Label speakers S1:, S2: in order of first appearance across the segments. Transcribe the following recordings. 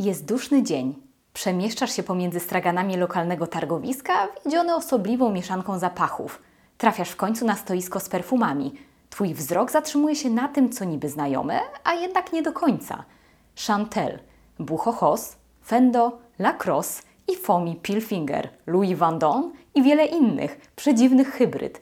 S1: Jest duszny dzień. Przemieszczasz się pomiędzy straganami lokalnego targowiska, wiedziony osobliwą mieszanką zapachów. Trafiasz w końcu na stoisko z perfumami. Twój wzrok zatrzymuje się na tym, co niby znajome, a jednak nie do końca. Chantel, Bucho Hoss, Fendo, Lacrosse i Fomi Pilfinger, Louis Vuitton i wiele innych przedziwnych hybryd.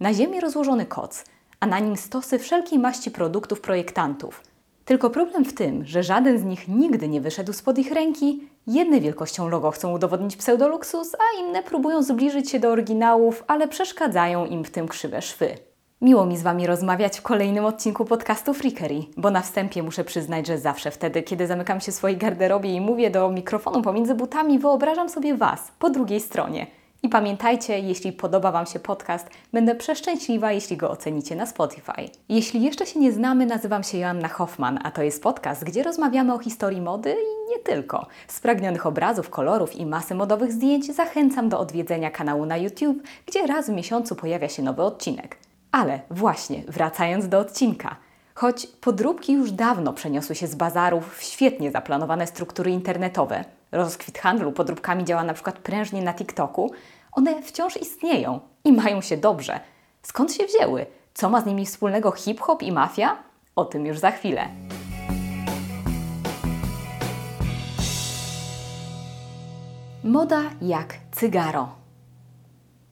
S1: Na ziemi rozłożony koc, a na nim stosy wszelkiej maści produktów projektantów. Tylko problem w tym, że żaden z nich nigdy nie wyszedł spod ich ręki. Jedne wielkością logo chcą udowodnić pseudoluksus, a inne próbują zbliżyć się do oryginałów, ale przeszkadzają im w tym krzywe szwy. Miło mi z Wami rozmawiać w kolejnym odcinku podcastu Freakery, bo na wstępie muszę przyznać, że zawsze wtedy, kiedy zamykam się w swojej garderobie i mówię do mikrofonu pomiędzy butami, wyobrażam sobie Was po drugiej stronie – i pamiętajcie, jeśli podoba Wam się podcast, będę przeszczęśliwa, jeśli go ocenicie na Spotify. Jeśli jeszcze się nie znamy, nazywam się Joanna Hoffman, a to jest podcast, gdzie rozmawiamy o historii mody i nie tylko. Spragnionych obrazów, kolorów i masy modowych zdjęć zachęcam do odwiedzenia kanału na YouTube, gdzie raz w miesiącu pojawia się nowy odcinek. Ale właśnie, wracając do odcinka. Choć podróbki już dawno przeniosły się z bazarów w świetnie zaplanowane struktury internetowe, rozkwit handlu podróbkami działa na przykład prężnie na TikToku, one wciąż istnieją i mają się dobrze. Skąd się wzięły? Co ma z nimi wspólnego hip-hop i mafia? O tym już za chwilę. Moda jak cygaro.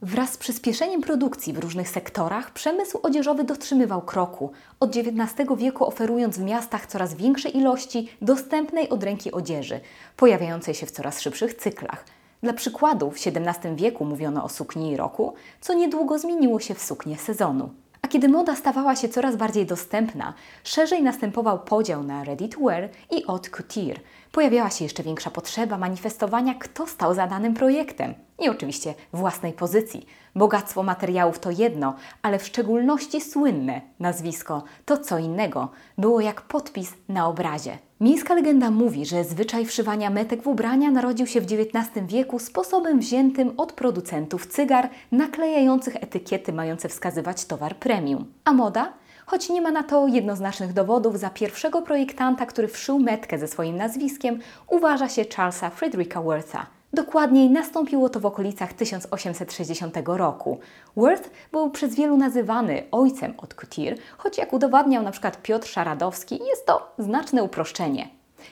S1: Wraz z przyspieszeniem produkcji w różnych sektorach przemysł odzieżowy dotrzymywał kroku, od XIX wieku oferując w miastach coraz większe ilości dostępnej od ręki odzieży, pojawiającej się w coraz szybszych cyklach. Dla przykładu w XVII wieku mówiono o sukni roku, co niedługo zmieniło się w suknię sezonu. A kiedy moda stawała się coraz bardziej dostępna, szerzej następował podział na ready to wear i haute couture. Pojawiała się jeszcze większa potrzeba manifestowania, kto stał za danym projektem i oczywiście własnej pozycji. Bogactwo materiałów to jedno, ale w szczególności słynne nazwisko to co innego. Było jak podpis na obrazie. Miejska legenda mówi, że zwyczaj wszywania metek w ubrania narodził się w XIX wieku sposobem wziętym od producentów cygar naklejających etykiety mające wskazywać towar premium. A moda? Choć nie ma na to jednoznacznych dowodów, za pierwszego projektanta, który wszył metkę ze swoim nazwiskiem, uważa się Charlesa Frederica Wortha. Dokładniej nastąpiło to w okolicach 1860 roku. Worth był przez wielu nazywany ojcem od couture, choć jak udowadniał przykład Piotr Szaradowski, jest to znaczne uproszczenie.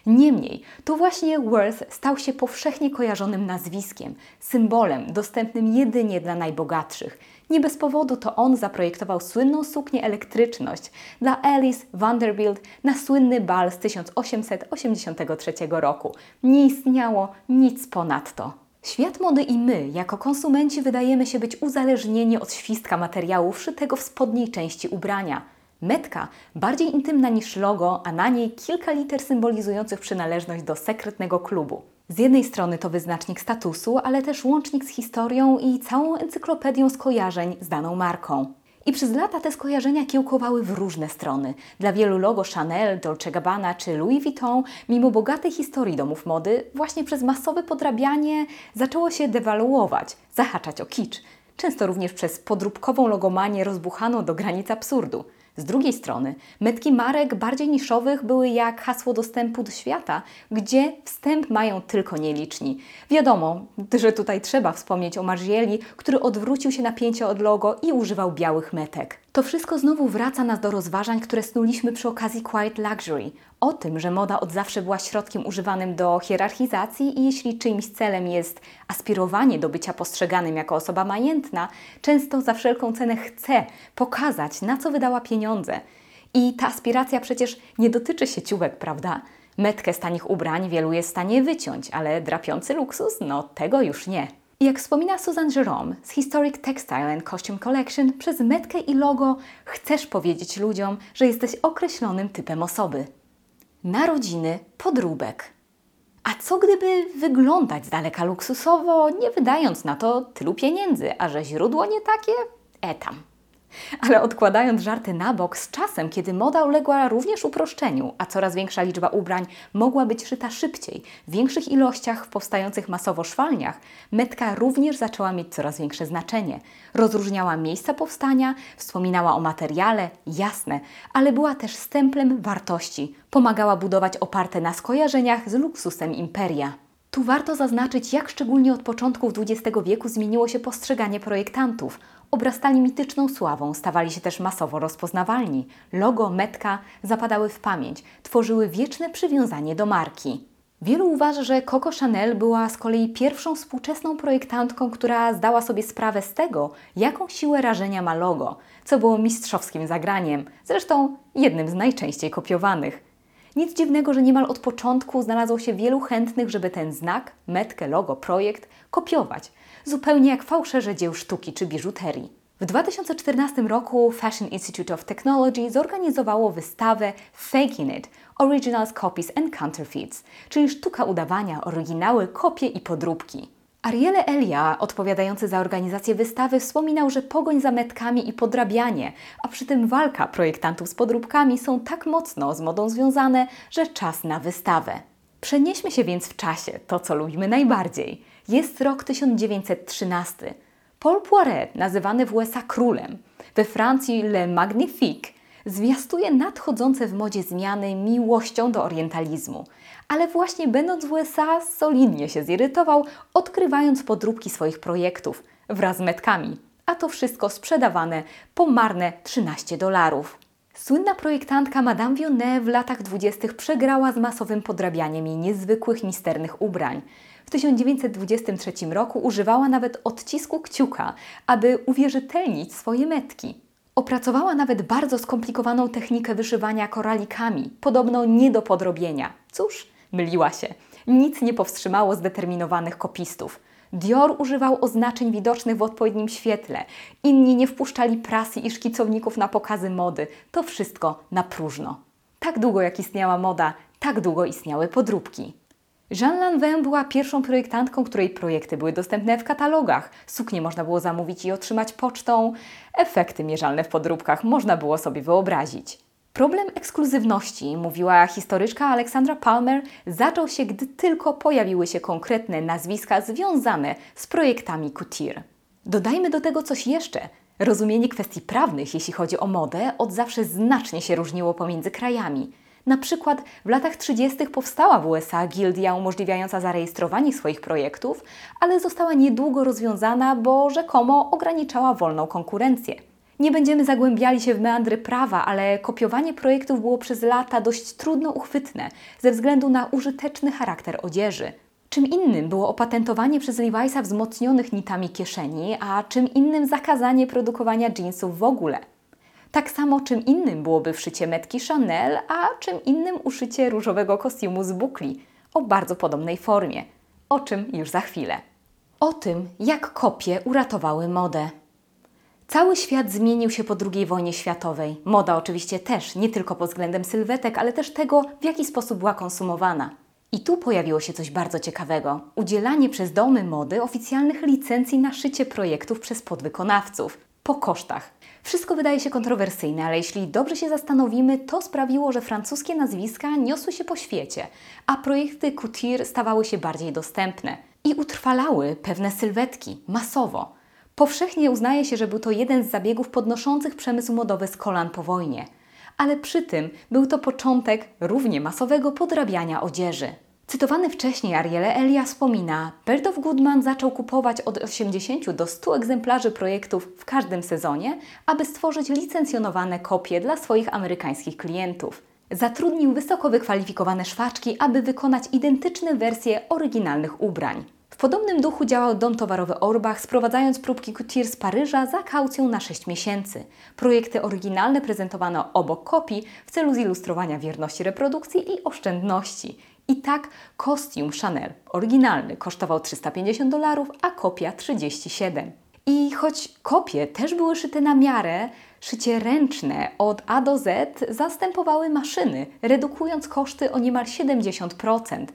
S1: Niemniej, to właśnie Worth stał się powszechnie kojarzonym nazwiskiem, symbolem dostępnym jedynie dla najbogatszych. Nie bez powodu to on zaprojektował słynną suknię elektryczność dla Alice Vanderbilt na słynny bal z 1883 roku. Nie istniało nic ponadto. Świat mody i my, jako konsumenci, wydajemy się być uzależnieni od świstka materiału wszytego w spodniej części ubrania. Metka bardziej intymna niż logo, a na niej kilka liter symbolizujących przynależność do sekretnego klubu. Z jednej strony to wyznacznik statusu, ale też łącznik z historią i całą encyklopedią skojarzeń z daną marką. I przez lata te skojarzenia kiełkowały w różne strony. Dla wielu logo Chanel, Dolce Gabbana czy Louis Vuitton, mimo bogatej historii domów mody, właśnie przez masowe podrabianie zaczęło się dewaluować, zahaczać o kicz. Często również przez podróbkową logomanię rozbuchaną do granic absurdu. Z drugiej strony, metki marek bardziej niszowych były jak hasło dostępu do świata, gdzie wstęp mają tylko nieliczni. Wiadomo, że tutaj trzeba wspomnieć o Margieli, który odwrócił się napięcie od logo i używał białych metek. To wszystko znowu wraca nas do rozważań, które snuliśmy przy okazji Quiet Luxury. O tym, że moda od zawsze była środkiem używanym do hierarchizacji i jeśli czyimś celem jest aspirowanie do bycia postrzeganym jako osoba majętna, często za wszelką cenę chce pokazać, na co wydała pieniądze. I ta aspiracja przecież nie dotyczy sieciówek, prawda? Metkę z tanich ubrań wielu jest w stanie wyciąć, ale drapiący luksus, no tego już nie. Jak wspomina Susan Jerome z Historic Textile and Costume Collection, przez metkę i logo chcesz powiedzieć ludziom, że jesteś określonym typem osoby. Narodziny podróbek. A co gdyby wyglądać z daleka luksusowo, nie wydając na to tylu pieniędzy, a że źródło nie takie? E tam. Ale odkładając żarty na bok, z czasem, kiedy moda uległa również uproszczeniu, a coraz większa liczba ubrań mogła być szyta szybciej, w większych ilościach w powstających masowo szwalniach, metka również zaczęła mieć coraz większe znaczenie. Rozróżniała miejsca powstania, wspominała o materiale, jasne, ale była też stemplem wartości. Pomagała budować oparte na skojarzeniach z luksusem imperia. Tu warto zaznaczyć, jak szczególnie od początków XX wieku zmieniło się postrzeganie projektantów. Obrastali mityczną sławą, stawali się też masowo rozpoznawalni. Logo, metka zapadały w pamięć, tworzyły wieczne przywiązanie do marki. Wielu uważa, że Coco Chanel była z kolei pierwszą współczesną projektantką, która zdała sobie sprawę z tego, jaką siłę rażenia ma logo, co było mistrzowskim zagraniem, zresztą jednym z najczęściej kopiowanych. Nic dziwnego, że niemal od początku znalazło się wielu chętnych, żeby ten znak, metkę, logo, projekt kopiować, zupełnie jak fałszerze dzieł sztuki czy biżuterii. W 2014 roku Fashion Institute of Technology zorganizowało wystawę Faking It – Originals, Copies and Counterfeits, czyli sztuka udawania, oryginały, kopie i podróbki. Ariele Elia, odpowiadający za organizację wystawy, wspominał, że pogoń za metkami i podrabianie, a przy tym walka projektantów z podróbkami są tak mocno z modą związane, że czas na wystawę. Przenieśmy się więc w czasie, to co lubimy najbardziej. Jest rok 1913. Paul Poiret, nazywany w USA królem, we Francji Le Magnifique, zwiastuje nadchodzące w modzie zmiany miłością do orientalizmu. Ale właśnie będąc w USA solidnie się zirytował, odkrywając podróbki swoich projektów wraz z metkami. A to wszystko sprzedawane po marne 13 dolarów. Słynna projektantka Madame Vionnet w latach dwudziestych przegrała z masowym podrabianiem jej niezwykłych, misternych ubrań. W 1923 roku używała nawet odcisku kciuka, aby uwierzytelnić swoje metki. Opracowała nawet bardzo skomplikowaną technikę wyszywania koralikami, podobno nie do podrobienia. Cóż, myliła się. Nic nie powstrzymało zdeterminowanych kopistów. Dior używał oznaczeń widocznych w odpowiednim świetle. Inni nie wpuszczali prasy i szkicowników na pokazy mody. To wszystko na próżno. Tak długo jak istniała moda, tak długo istniały podróbki. Jean Lanvin była pierwszą projektantką, której projekty były dostępne w katalogach. Suknie można było zamówić i otrzymać pocztą. Efekty mierzalne w podróbkach można było sobie wyobrazić. Problem ekskluzywności, mówiła historyczka Alexandra Palmer, zaczął się, gdy tylko pojawiły się konkretne nazwiska związane z projektami couture. Dodajmy do tego coś jeszcze. Rozumienie kwestii prawnych, jeśli chodzi o modę, od zawsze znacznie się różniło pomiędzy krajami. Na przykład w latach 30. powstała w USA gildia umożliwiająca zarejestrowanie swoich projektów, ale została niedługo rozwiązana, bo rzekomo ograniczała wolną konkurencję. Nie będziemy zagłębiali się w meandry prawa, ale kopiowanie projektów było przez lata dość trudno uchwytne ze względu na użyteczny charakter odzieży. Czym innym było opatentowanie przez Levi'sa wzmocnionych nitami kieszeni, a czym innym zakazanie produkowania jeansów w ogóle. Tak samo czym innym byłoby wszycie metki Chanel, a czym innym uszycie różowego kostiumu z bukli o bardzo podobnej formie. O czym już za chwilę. O tym, jak kopie uratowały modę. Cały świat zmienił się po II wojnie światowej. Moda oczywiście też, nie tylko pod względem sylwetek, ale też tego, w jaki sposób była konsumowana. I tu pojawiło się coś bardzo ciekawego. Udzielanie przez domy mody oficjalnych licencji na szycie projektów przez podwykonawców. Po kosztach. Wszystko wydaje się kontrowersyjne, ale jeśli dobrze się zastanowimy, to sprawiło, że francuskie nazwiska niosły się po świecie, a projekty couture stawały się bardziej dostępne i utrwalały pewne sylwetki masowo. Powszechnie uznaje się, że był to jeden z zabiegów podnoszących przemysł modowy z kolan po wojnie. Ale przy tym był to początek równie masowego podrabiania odzieży. Cytowany wcześniej Ariele Elia wspomina, Bertov Goodman zaczął kupować od 80 do 100 egzemplarzy projektów w każdym sezonie, aby stworzyć licencjonowane kopie dla swoich amerykańskich klientów. Zatrudnił wysoko wykwalifikowane szwaczki, aby wykonać identyczne wersje oryginalnych ubrań. W podobnym duchu działał dom towarowy Orbach, sprowadzając próbki couture z Paryża za kaucją na 6 miesięcy. Projekty oryginalne prezentowano obok kopii w celu zilustrowania wierności reprodukcji i oszczędności. I tak kostium Chanel oryginalny kosztował 350 dolarów, a kopia 37. I choć kopie też były szyte na miarę, szycie ręczne od A do Z zastępowały maszyny, redukując koszty o niemal 70%.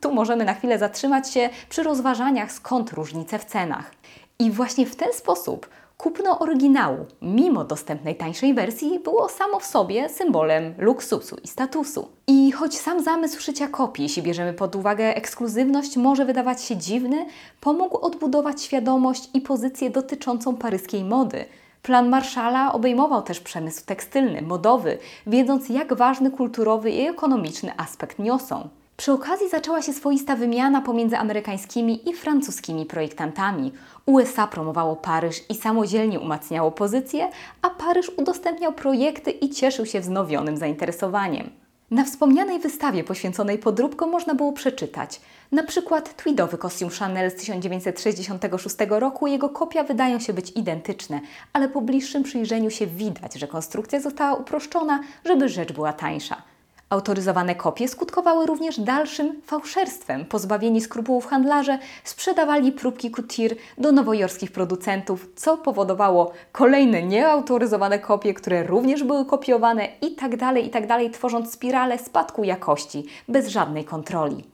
S1: Tu możemy na chwilę zatrzymać się przy rozważaniach, skąd różnice w cenach. I właśnie w ten sposób Kupno oryginału, mimo dostępnej tańszej wersji, było samo w sobie symbolem luksusu i statusu. I choć sam zamysł szycia kopii, jeśli bierzemy pod uwagę ekskluzywność, może wydawać się dziwny, pomógł odbudować świadomość i pozycję dotyczącą paryskiej mody. Plan Marszala obejmował też przemysł tekstylny, modowy, wiedząc jak ważny kulturowy i ekonomiczny aspekt niosą. Przy okazji zaczęła się swoista wymiana pomiędzy amerykańskimi i francuskimi projektantami. USA promowało Paryż i samodzielnie umacniało pozycję, a Paryż udostępniał projekty i cieszył się wznowionym zainteresowaniem. Na wspomnianej wystawie poświęconej podróbkom można było przeczytać na przykład tweedowy kostium Chanel z 1966 roku, jego kopia wydają się być identyczne, ale po bliższym przyjrzeniu się widać, że konstrukcja została uproszczona, żeby rzecz była tańsza. Autoryzowane kopie skutkowały również dalszym fałszerstwem. Pozbawieni skrupułów handlarze sprzedawali próbki couture do nowojorskich producentów, co powodowało kolejne nieautoryzowane kopie, które również były kopiowane i tak dalej, i tak tworząc spiralę spadku jakości bez żadnej kontroli.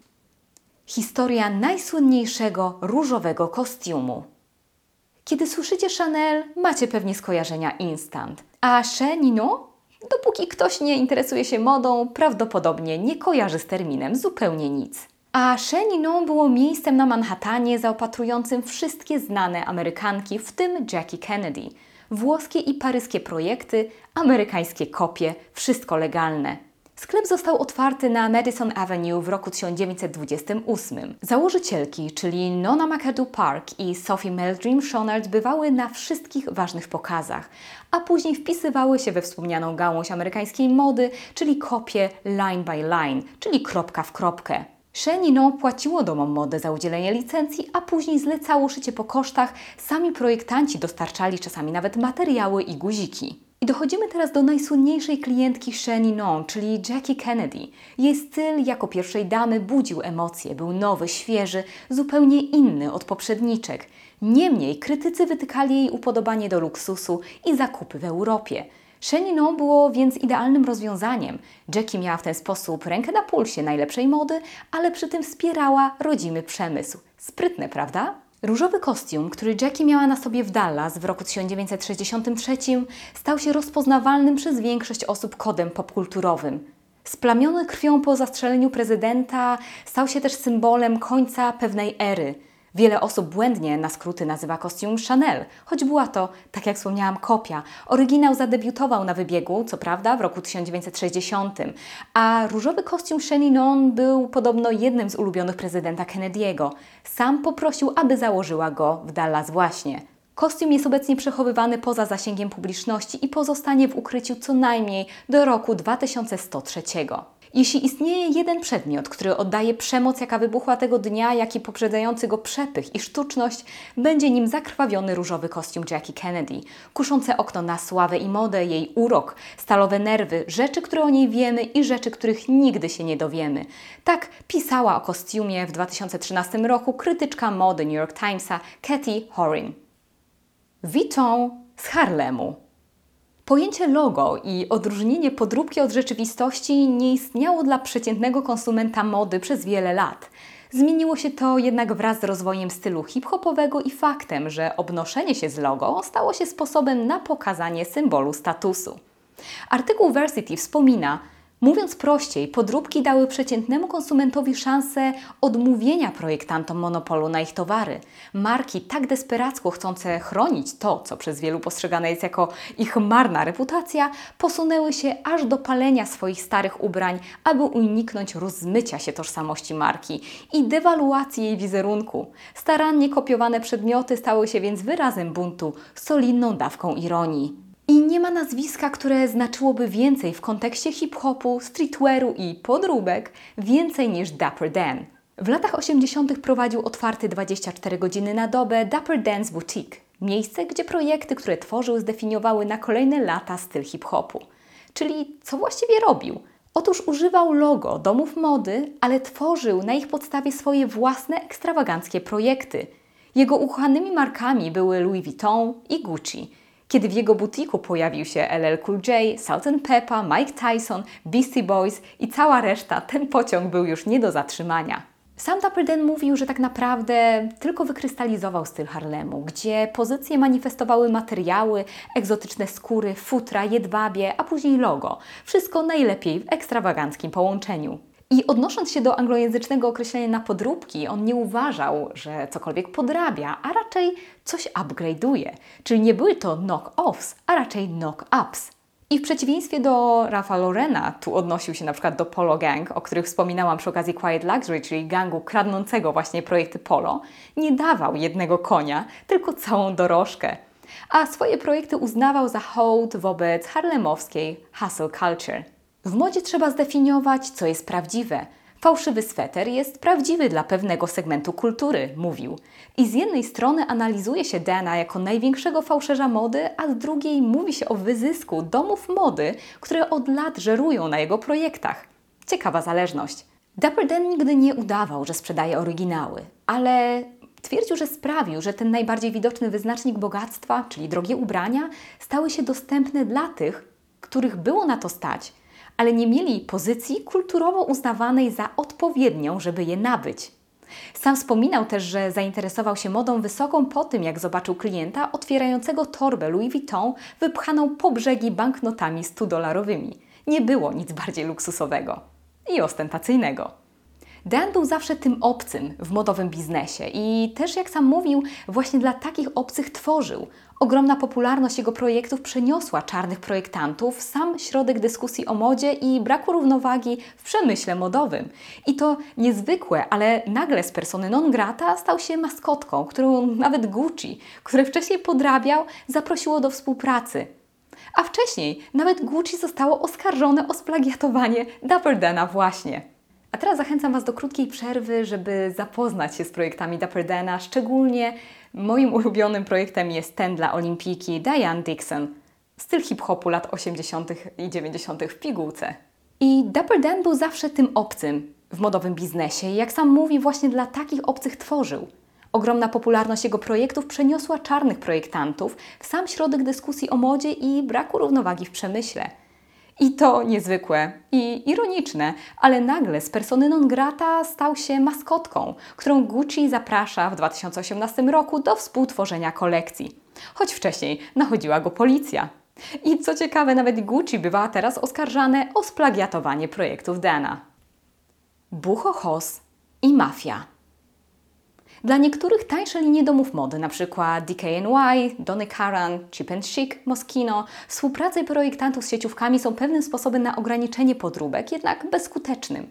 S1: Historia najsłynniejszego różowego kostiumu. Kiedy słyszycie Chanel, macie pewnie skojarzenia instant. A Chenino Dopóki ktoś nie interesuje się modą, prawdopodobnie nie kojarzy z terminem zupełnie nic. A Cheninon było miejscem na Manhattanie zaopatrującym wszystkie znane Amerykanki, w tym Jackie Kennedy. Włoskie i paryskie projekty, amerykańskie kopie, wszystko legalne. Sklep został otwarty na Madison Avenue w roku 1928. Założycielki, czyli Nona McAdoo Park i Sophie Meldream Shonard bywały na wszystkich ważnych pokazach, a później wpisywały się we wspomnianą gałąź amerykańskiej mody, czyli kopie line by line, czyli kropka w kropkę. Chenino płaciło domom mody za udzielenie licencji, a później zlecało szycie po kosztach. Sami projektanci dostarczali czasami nawet materiały i guziki. I dochodzimy teraz do najsłynniejszej klientki Sheninon, czyli Jackie Kennedy. Jej styl jako pierwszej damy budził emocje, był nowy, świeży, zupełnie inny od poprzedniczek. Niemniej krytycy wytykali jej upodobanie do luksusu i zakupy w Europie. Sheninon było więc idealnym rozwiązaniem. Jackie miała w ten sposób rękę na pulsie najlepszej mody, ale przy tym wspierała rodzimy przemysł. Sprytne, prawda? Różowy kostium, który Jackie miała na sobie w Dallas w roku 1963, stał się rozpoznawalnym przez większość osób kodem popkulturowym. Splamiony krwią po zastrzeleniu prezydenta stał się też symbolem końca pewnej ery – Wiele osób błędnie na skróty nazywa kostium Chanel, choć była to, tak jak wspomniałam, kopia. Oryginał zadebiutował na wybiegu, co prawda, w roku 1960, a różowy kostium Cheninon był podobno jednym z ulubionych prezydenta Kennedy'ego. Sam poprosił, aby założyła go w Dallas właśnie. Kostium jest obecnie przechowywany poza zasięgiem publiczności i pozostanie w ukryciu co najmniej do roku 2103. Jeśli istnieje jeden przedmiot, który oddaje przemoc, jaka wybuchła tego dnia, jak i poprzedzający go przepych i sztuczność, będzie nim zakrwawiony różowy kostium Jackie Kennedy, kuszące okno na sławę i modę, jej urok, stalowe nerwy, rzeczy, które o niej wiemy i rzeczy, których nigdy się nie dowiemy. Tak pisała o kostiumie w 2013 roku krytyczka mody New York Timesa Katy Horin. Vuitton z Harlemu. Pojęcie logo i odróżnienie podróbki od rzeczywistości nie istniało dla przeciętnego konsumenta mody przez wiele lat. Zmieniło się to jednak wraz z rozwojem stylu hip-hopowego i faktem, że obnoszenie się z logo stało się sposobem na pokazanie symbolu statusu. Artykuł Versity wspomina, Mówiąc prościej, podróbki dały przeciętnemu konsumentowi szansę odmówienia projektantom monopolu na ich towary. Marki tak desperacko chcące chronić to, co przez wielu postrzegane jest jako ich marna reputacja, posunęły się aż do palenia swoich starych ubrań, aby uniknąć rozmycia się tożsamości marki i dewaluacji jej wizerunku. Starannie kopiowane przedmioty stały się więc wyrazem buntu, solidną dawką ironii. I nie ma nazwiska, które znaczyłoby więcej w kontekście hip-hopu, streetwearu i podróbek, więcej niż Dapper Dan. W latach 80. prowadził otwarty 24 godziny na dobę Dapper Dan's Boutique, miejsce, gdzie projekty, które tworzył, zdefiniowały na kolejne lata styl hip-hopu. Czyli co właściwie robił? Otóż używał logo domów mody, ale tworzył na ich podstawie swoje własne ekstrawaganckie projekty. Jego ukochanymi markami były Louis Vuitton i Gucci – kiedy w jego butiku pojawił się LL Cool J, Salt Peppa, Mike Tyson, Beastie Boys i cała reszta, ten pociąg był już nie do zatrzymania. Sam Dapper Dan mówił, że tak naprawdę tylko wykrystalizował styl Harlemu, gdzie pozycje manifestowały materiały, egzotyczne skóry, futra, jedwabie, a później logo. Wszystko najlepiej w ekstrawaganckim połączeniu. I odnosząc się do anglojęzycznego określenia na podróbki, on nie uważał, że cokolwiek podrabia, a raczej coś upgrade'uje. Czyli nie były to knock-offs, a raczej knock-ups. I w przeciwieństwie do Rafa Lorena, tu odnosił się na przykład do Polo Gang, o których wspominałam przy okazji Quiet Luxury, czyli gangu kradnącego właśnie projekty Polo, nie dawał jednego konia, tylko całą dorożkę. A swoje projekty uznawał za hołd wobec harlemowskiej hustle culture. W modzie trzeba zdefiniować, co jest prawdziwe. Fałszywy sweter jest prawdziwy dla pewnego segmentu kultury, mówił. I z jednej strony analizuje się Dana jako największego fałszerza mody, a z drugiej mówi się o wyzysku domów mody, które od lat żerują na jego projektach. Ciekawa zależność. Dapper Dan nigdy nie udawał, że sprzedaje oryginały, ale twierdził, że sprawił, że ten najbardziej widoczny wyznacznik bogactwa, czyli drogie ubrania, stały się dostępne dla tych, których było na to stać – ale nie mieli pozycji kulturowo uznawanej za odpowiednią, żeby je nabyć. Sam wspominał też, że zainteresował się modą wysoką po tym, jak zobaczył klienta otwierającego torbę Louis Vuitton wypchaną po brzegi banknotami 100-dolarowymi. Nie było nic bardziej luksusowego i ostentacyjnego. Dan był zawsze tym obcym w modowym biznesie i też, jak sam mówił, właśnie dla takich obcych tworzył. Ogromna popularność jego projektów przeniosła czarnych projektantów w sam środek dyskusji o modzie i braku równowagi w przemyśle modowym. I to niezwykłe, ale nagle z persony non grata stał się maskotką, którą nawet Gucci, które wcześniej podrabiał, zaprosiło do współpracy. A wcześniej nawet Gucci zostało oskarżone o splagiatowanie Dapper Dana właśnie. A teraz zachęcam Was do krótkiej przerwy, żeby zapoznać się z projektami Dapper Dana. Szczególnie moim ulubionym projektem jest ten dla olimpijki Diane Dixon. Styl hip-hopu lat 80. i 90. w pigułce. I Dapper Dan był zawsze tym obcym w modowym biznesie i jak sam mówi, właśnie dla takich obcych tworzył. Ogromna popularność jego projektów przeniosła czarnych projektantów w sam środek dyskusji o modzie i braku równowagi w przemyśle – i to niezwykłe i ironiczne, ale nagle z persony non grata stał się maskotką, którą Gucci zaprasza w 2018 roku do współtworzenia kolekcji. Choć wcześniej nachodziła go policja. I co ciekawe, nawet Gucci bywa teraz oskarżane o splagiatowanie projektów Dana. Bucho Hoss i mafia. Dla niektórych tańsze linie domów mody, np. DKNY, Donny Karan, Cheap and Chic, Moschino, współpracy projektantów z sieciówkami są pewnym sposobem na ograniczenie podróbek, jednak bezskutecznym.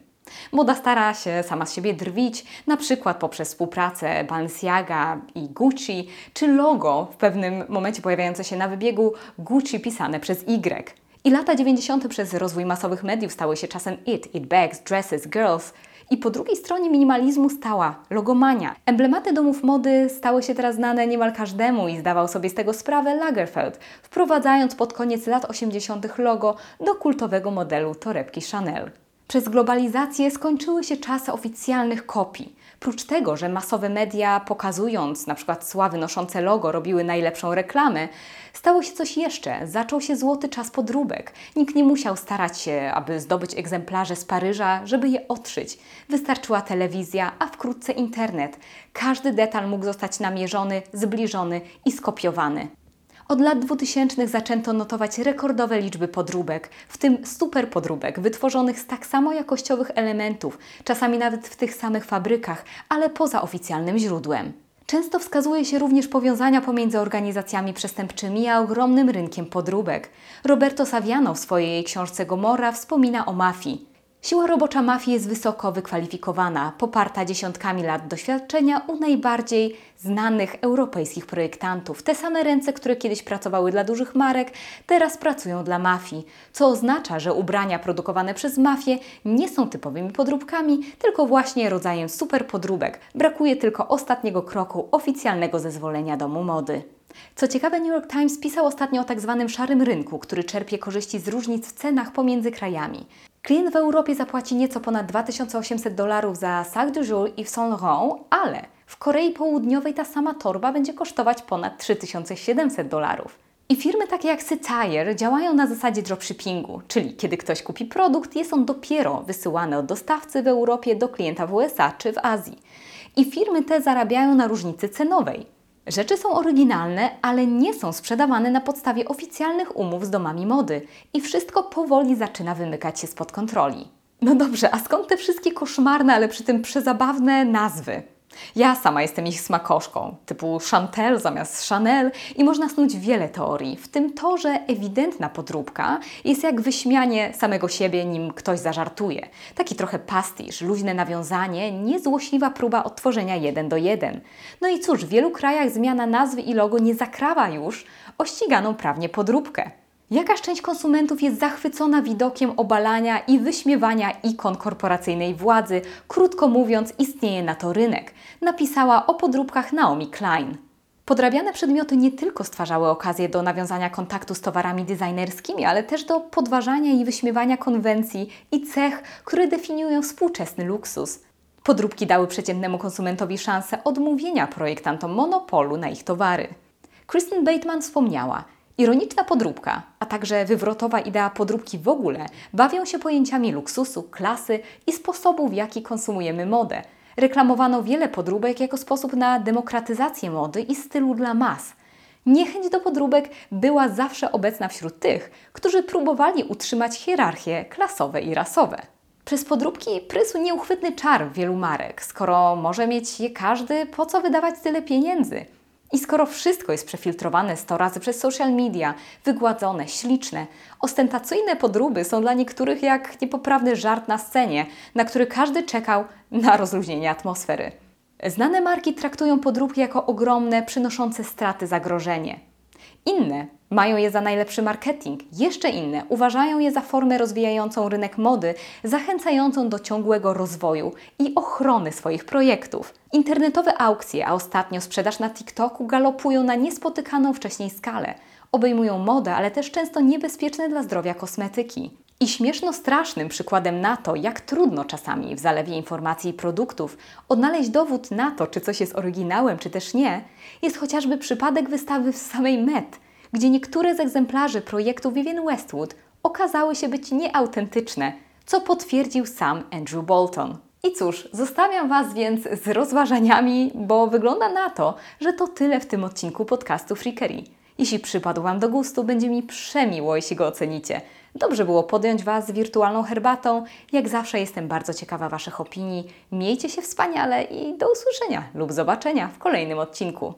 S1: Moda stara się sama z siebie drwić, na przykład poprzez współpracę Balenciaga i Gucci, czy logo w pewnym momencie pojawiające się na wybiegu Gucci pisane przez Y. I lata 90. przez rozwój masowych mediów stały się czasem it, it bags, dresses, girls – i po drugiej stronie minimalizmu stała logomania. Emblematy domów mody stały się teraz znane niemal każdemu i zdawał sobie z tego sprawę Lagerfeld, wprowadzając pod koniec lat 80. logo do kultowego modelu torebki Chanel. Przez globalizację skończyły się czasy oficjalnych kopii. Prócz tego, że masowe media pokazując na przykład sławy noszące logo robiły najlepszą reklamę, stało się coś jeszcze. Zaczął się złoty czas podróbek. Nikt nie musiał starać się, aby zdobyć egzemplarze z Paryża, żeby je otrzyć. Wystarczyła telewizja, a wkrótce internet. Każdy detal mógł zostać namierzony, zbliżony i skopiowany. Od lat 2000 zaczęto notować rekordowe liczby podróbek, w tym super podróbek, wytworzonych z tak samo jakościowych elementów, czasami nawet w tych samych fabrykach, ale poza oficjalnym źródłem. Często wskazuje się również powiązania pomiędzy organizacjami przestępczymi a ogromnym rynkiem podróbek. Roberto Saviano w swojej książce Gomorra wspomina o mafii. Siła robocza mafii jest wysoko wykwalifikowana, poparta dziesiątkami lat doświadczenia u najbardziej znanych europejskich projektantów. Te same ręce, które kiedyś pracowały dla dużych marek, teraz pracują dla mafii, co oznacza, że ubrania produkowane przez mafię nie są typowymi podróbkami, tylko właśnie rodzajem super podróbek. Brakuje tylko ostatniego kroku oficjalnego zezwolenia domu mody. Co ciekawe, New York Times pisał ostatnio o tak zwanym szarym rynku, który czerpie korzyści z różnic w cenach pomiędzy krajami. Klient w Europie zapłaci nieco ponad 2800 dolarów za Sac de Jour i Saint Laurent, ale w Korei Południowej ta sama torba będzie kosztować ponad 3700 dolarów. I firmy takie jak Satire działają na zasadzie dropshippingu, czyli kiedy ktoś kupi produkt, jest on dopiero wysyłany od dostawcy w Europie do klienta w USA czy w Azji. I firmy te zarabiają na różnicy cenowej. Rzeczy są oryginalne, ale nie są sprzedawane na podstawie oficjalnych umów z domami mody i wszystko powoli zaczyna wymykać się spod kontroli. No dobrze, a skąd te wszystkie koszmarne, ale przy tym przezabawne nazwy? Ja sama jestem ich smakoszką, typu Chantel zamiast Chanel i można snuć wiele teorii, w tym to, że ewidentna podróbka jest jak wyśmianie samego siebie, nim ktoś zażartuje. Taki trochę pastisz, luźne nawiązanie, niezłośliwa próba odtworzenia jeden do jeden. No i cóż, w wielu krajach zmiana nazwy i logo nie zakrawa już o ściganą prawnie podróbkę. Jakaż część konsumentów jest zachwycona widokiem obalania i wyśmiewania ikon korporacyjnej władzy, krótko mówiąc, istnieje na to rynek, napisała o podróbkach Naomi Klein. Podrabiane przedmioty nie tylko stwarzały okazję do nawiązania kontaktu z towarami designerskimi, ale też do podważania i wyśmiewania konwencji i cech, które definiują współczesny luksus. Podróbki dały przeciętnemu konsumentowi szansę odmówienia projektantom monopolu na ich towary. Christine Bateman wspomniała, Ironiczna podróbka, a także wywrotowa idea podróbki w ogóle bawią się pojęciami luksusu, klasy i sposobu, w jaki konsumujemy modę. Reklamowano wiele podróbek jako sposób na demokratyzację mody i stylu dla mas. Niechęć do podróbek była zawsze obecna wśród tych, którzy próbowali utrzymać hierarchie klasowe i rasowe. Przez podróbki prysł nieuchwytny czar wielu marek. Skoro może mieć je każdy, po co wydawać tyle pieniędzy? I skoro wszystko jest przefiltrowane 100 razy przez social media, wygładzone, śliczne, ostentacyjne podróby są dla niektórych jak niepoprawny żart na scenie, na który każdy czekał na rozluźnienie atmosfery. Znane marki traktują podróbki jako ogromne, przynoszące straty zagrożenie. Inne mają je za najlepszy marketing, jeszcze inne uważają je za formę rozwijającą rynek mody, zachęcającą do ciągłego rozwoju i ochrony swoich projektów. Internetowe aukcje, a ostatnio sprzedaż na TikToku galopują na niespotykaną wcześniej skalę. Obejmują modę, ale też często niebezpieczne dla zdrowia kosmetyki. I śmieszno strasznym przykładem na to, jak trudno czasami w zalewie informacji i produktów odnaleźć dowód na to, czy coś jest oryginałem, czy też nie, jest chociażby przypadek wystawy w samej Met, gdzie niektóre z egzemplarzy projektu Vivienne Westwood okazały się być nieautentyczne, co potwierdził sam Andrew Bolton. I cóż, zostawiam Was więc z rozważaniami, bo wygląda na to, że to tyle w tym odcinku podcastu Freakery. Jeśli przypadł Wam do gustu, będzie mi przemiło, jeśli go ocenicie. Dobrze było podjąć Was z wirtualną herbatą. Jak zawsze jestem bardzo ciekawa Waszych opinii. Miejcie się wspaniale i do usłyszenia lub zobaczenia w kolejnym odcinku.